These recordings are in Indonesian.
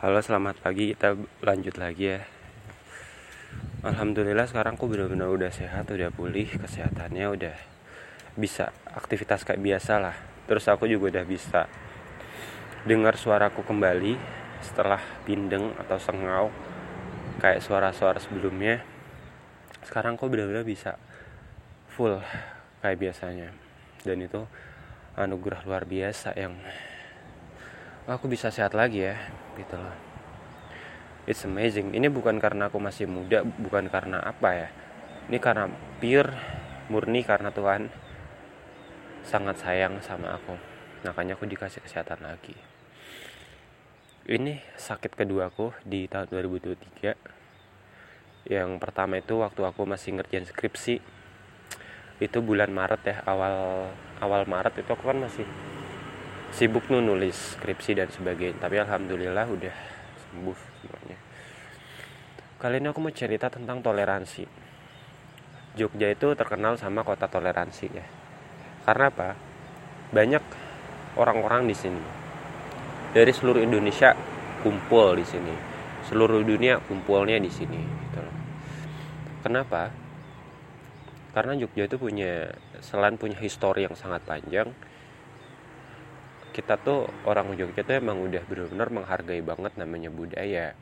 Halo selamat pagi. Kita lanjut lagi ya. Alhamdulillah sekarang aku benar-benar udah sehat udah pulih kesehatannya udah bisa aktivitas kayak biasa lah. Terus aku juga udah bisa dengar suaraku kembali setelah bindeng atau sengau kayak suara-suara sebelumnya. Sekarang aku benar-benar bisa full kayak biasanya. Dan itu anugerah luar biasa yang aku bisa sehat lagi ya gitu loh. It's amazing. Ini bukan karena aku masih muda bukan karena apa ya. Ini karena pure murni karena Tuhan sangat sayang sama aku. Makanya aku dikasih kesehatan lagi. Ini sakit kedua aku di tahun 2023 yang pertama itu waktu aku masih ngerjain skripsi. Itu bulan Maret ya awal awal Maret itu aku kan masih sibuk nulis skripsi dan sebagainya. Tapi alhamdulillah udah sembuh semuanya. Kali ini aku mau cerita tentang toleransi. Jogja itu terkenal sama kota toleransi ya. Karena apa? Banyak orang-orang di sini. Dari seluruh Indonesia kumpul di sini. Seluruh dunia kumpulnya di sini gitu kenapa? Karena Jogja itu punya selain punya histori yang sangat panjang kita tuh orang Jogja tuh emang udah benar-benar menghargai banget namanya budaya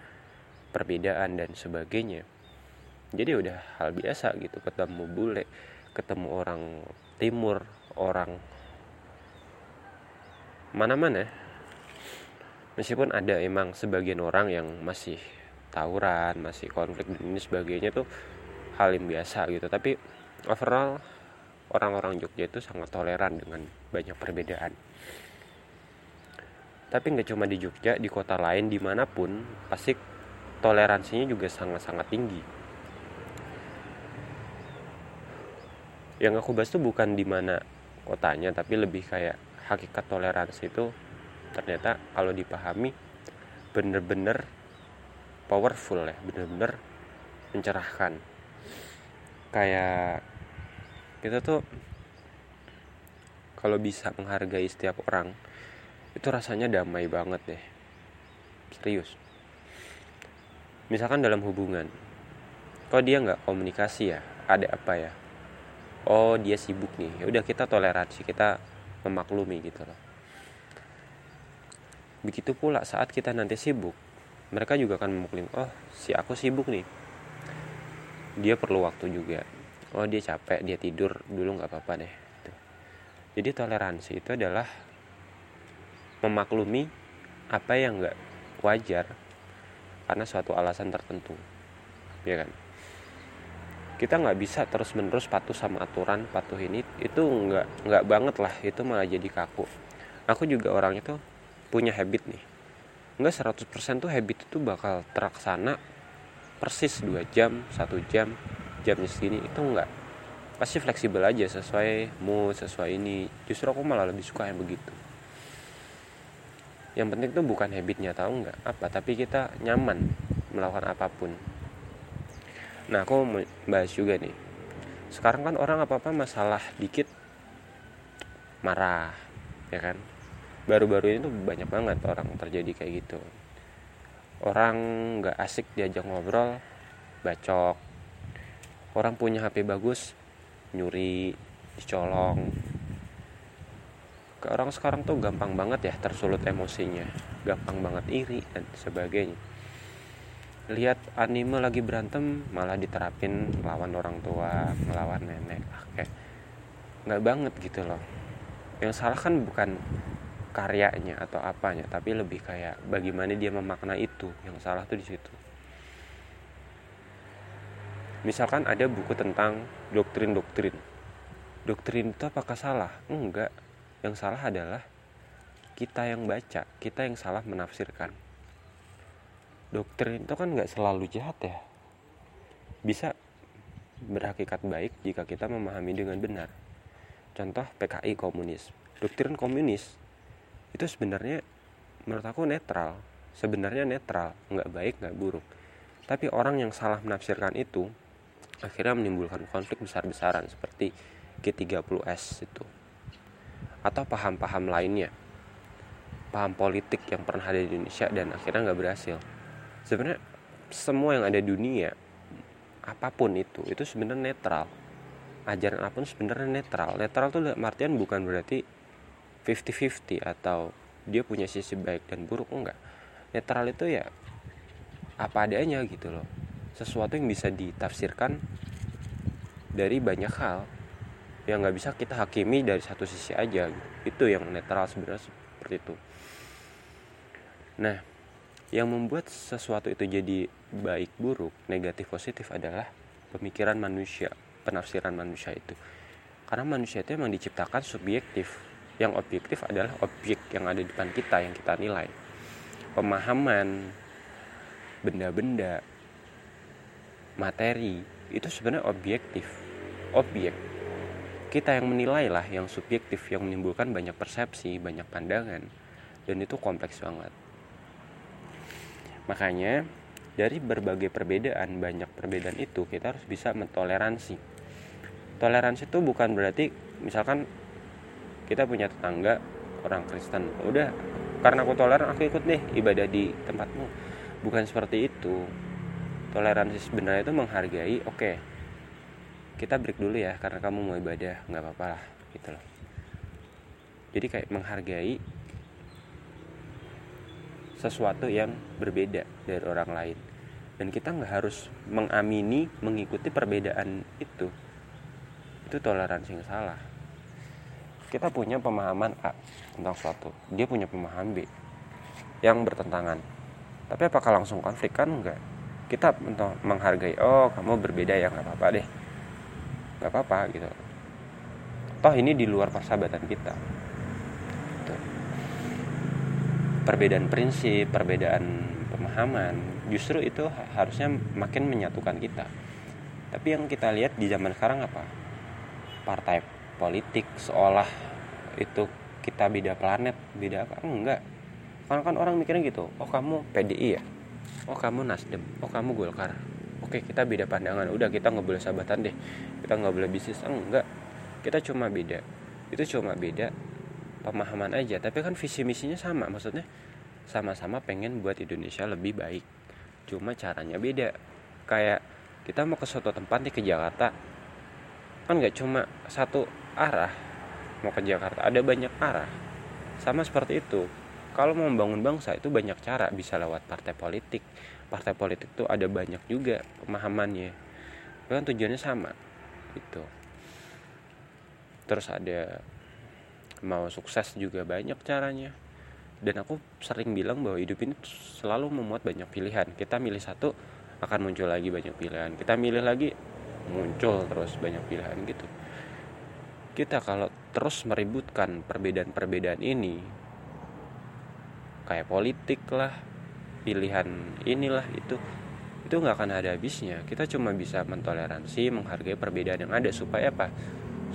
perbedaan dan sebagainya. Jadi udah hal biasa gitu ketemu bule ketemu orang timur orang mana-mana. Meskipun ada emang sebagian orang yang masih tawuran masih konflik dan ini sebagainya tuh hal yang biasa gitu. Tapi overall orang-orang Jogja itu sangat toleran dengan banyak perbedaan tapi nggak cuma di Jogja di kota lain di mana pun pasti toleransinya juga sangat-sangat tinggi. Yang aku bahas tuh bukan di mana kotanya tapi lebih kayak hakikat toleransi itu ternyata kalau dipahami bener-bener powerful ya bener-bener mencerahkan. Kayak kita tuh kalau bisa menghargai setiap orang itu rasanya damai banget deh. Serius. Misalkan dalam hubungan kok dia nggak komunikasi ya? Ada apa ya? Oh dia sibuk nih. Ya udah kita toleransi kita memaklumi gitu loh. Begitu pula saat kita nanti sibuk mereka juga akan memaklumi oh si aku sibuk nih. Dia perlu waktu juga. Oh dia capek dia tidur dulu nggak apa-apa deh. Jadi toleransi itu adalah memaklumi apa yang nggak wajar karena suatu alasan tertentu ya kan? Kita nggak bisa terus menerus patuh sama aturan patuh ini itu nggak nggak banget lah itu malah jadi kaku. Aku juga orang itu punya habit nih. Nggak 100% tuh habit itu bakal terlaksana persis dua jam satu jam jamnya segini itu enggak pasti fleksibel aja sesuai mood sesuai ini. Justru aku malah lebih suka yang begitu yang penting tuh bukan habitnya tahu nggak apa tapi kita nyaman melakukan apa pun. Nah aku mau bahas juga nih. Sekarang kan orang apa apa masalah dikit marah ya kan? Baru-baru ini tuh banyak banget orang terjadi kayak gitu. Orang nggak asik diajak ngobrol bacok. Orang punya HP bagus nyuri dicolong orang sekarang tuh gampang banget ya tersulut emosinya. Gampang banget iri dan sebagainya. Lihat anime lagi berantem malah diterapin melawan orang tua melawan nenek. Ah, kayak nggak banget gitu loh. Yang salah kan bukan karyanya atau apanya tapi lebih kayak bagaimana dia memakna itu. Yang salah tuh di situ. Misalkan ada buku tentang doktrin-doktrin. Doktrin itu apakah salah? Enggak yang salah adalah kita yang baca kita yang salah menafsirkan. Doktrin itu kan nggak selalu jahat ya. Bisa berhakikat baik jika kita memahami dengan benar. Contoh PKI komunis. Doktrin komunis itu sebenarnya menurut aku netral. Sebenarnya netral nggak baik nggak buruk. Tapi orang yang salah menafsirkan itu akhirnya menimbulkan konflik besar-besaran seperti G30S itu atau paham-paham lainnya. Paham politik yang pernah ada di Indonesia dan akhirnya nggak berhasil. Sebenarnya semua yang ada di dunia apa pun itu itu sebenarnya netral. Ajaran apa pun sebenarnya netral. Netral tuh artian bukan berarti 50-50 atau dia punya sisi baik dan buruk enggak. Netral itu ya apa adanya gitu loh. Sesuatu yang bisa ditafsirkan dari banyak hal yang nggak bisa kita hakimi dari satu sisi aja gitu. itu yang netral sebenarnya seperti itu. Nah yang membuat sesuatu itu jadi baik buruk negatif positif adalah pemikiran manusia penafsiran manusia itu. Karena manusia itu memang diciptakan subjektif. Yang objektif adalah objek yang ada di depan kita yang kita nilai. Pemahaman benda-benda materi itu sebenarnya objektif. Objek kita yang menilai lah yang subjektif yang menimbulkan banyak persepsi banyak pandangan. Dan itu kompleks banget. Makanya dari berbagai perbedaan banyak perbedaan itu kita harus bisa mentoleransi. Toleransi itu bukan berarti misalkan kita punya tetangga orang Kristen. Udah karena aku toleran aku ikut deh ibadah di tempatmu. Bukan seperti itu. Toleransi sebenarnya itu menghargai oke okay, kita break dulu ya karena kamu mau ibadah nggak apa-apa lah gitu loh. Jadi kayak menghargai sesuatu yang berbeda dari orang lain. Dan kita nggak harus mengamini mengikuti perbedaan itu. Itu toleransi yang salah. Kita punya pemahaman A tentang suatu. Dia punya pemahaman B yang bertentangan. Tapi apakah langsung konflik? Kan enggak kita menghargai oh kamu berbeda ya nggak apa-apa deh nggak apa-apa gitu. Toh ini di luar persahabatan kita. Gitu. perbedaan prinsip perbedaan pemahaman justru itu harusnya makin menyatukan kita. Tapi yang kita lihat di zaman sekarang apa? Partai politik seolah itu kita beda planet beda apa? Enggak. Karena kan orang mikirnya gitu oh kamu PDI ya? Oh kamu Nasdem? Oh kamu Golkar oke kita beda pandangan. Udah kita nggak boleh sahabatan deh. Kita nggak boleh bisnis. Enggak. Kita cuma beda. Itu cuma beda pemahaman aja. Tapi kan visi misinya sama maksudnya sama-sama pengen buat Indonesia lebih baik. Cuma caranya beda. Kayak kita mau ke suatu tempat nih ke Jakarta. Kan nggak cuma satu arah mau ke Jakarta. Ada banyak arah. Sama seperti itu kalau mau membangun bangsa itu banyak cara. Bisa lewat partai politik. Partai politik tuh ada banyak juga pemahamannya. Kan tujuannya sama gitu. Terus ada mau sukses juga banyak caranya. Dan aku sering bilang bahwa hidup ini selalu memuat banyak pilihan. Kita milih satu akan muncul lagi banyak pilihan. Kita milih lagi muncul terus banyak pilihan gitu. Kita kalau terus meributkan perbedaan-perbedaan ini kayak politik lah pilihan inilah itu. Itu nggak akan ada habisnya. Kita cuma bisa mentoleransi menghargai perbedaan yang ada. Supaya apa?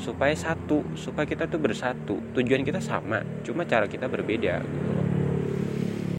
Supaya satu. Supaya kita tuh bersatu. Tujuan kita sama cuma cara kita berbeda gitu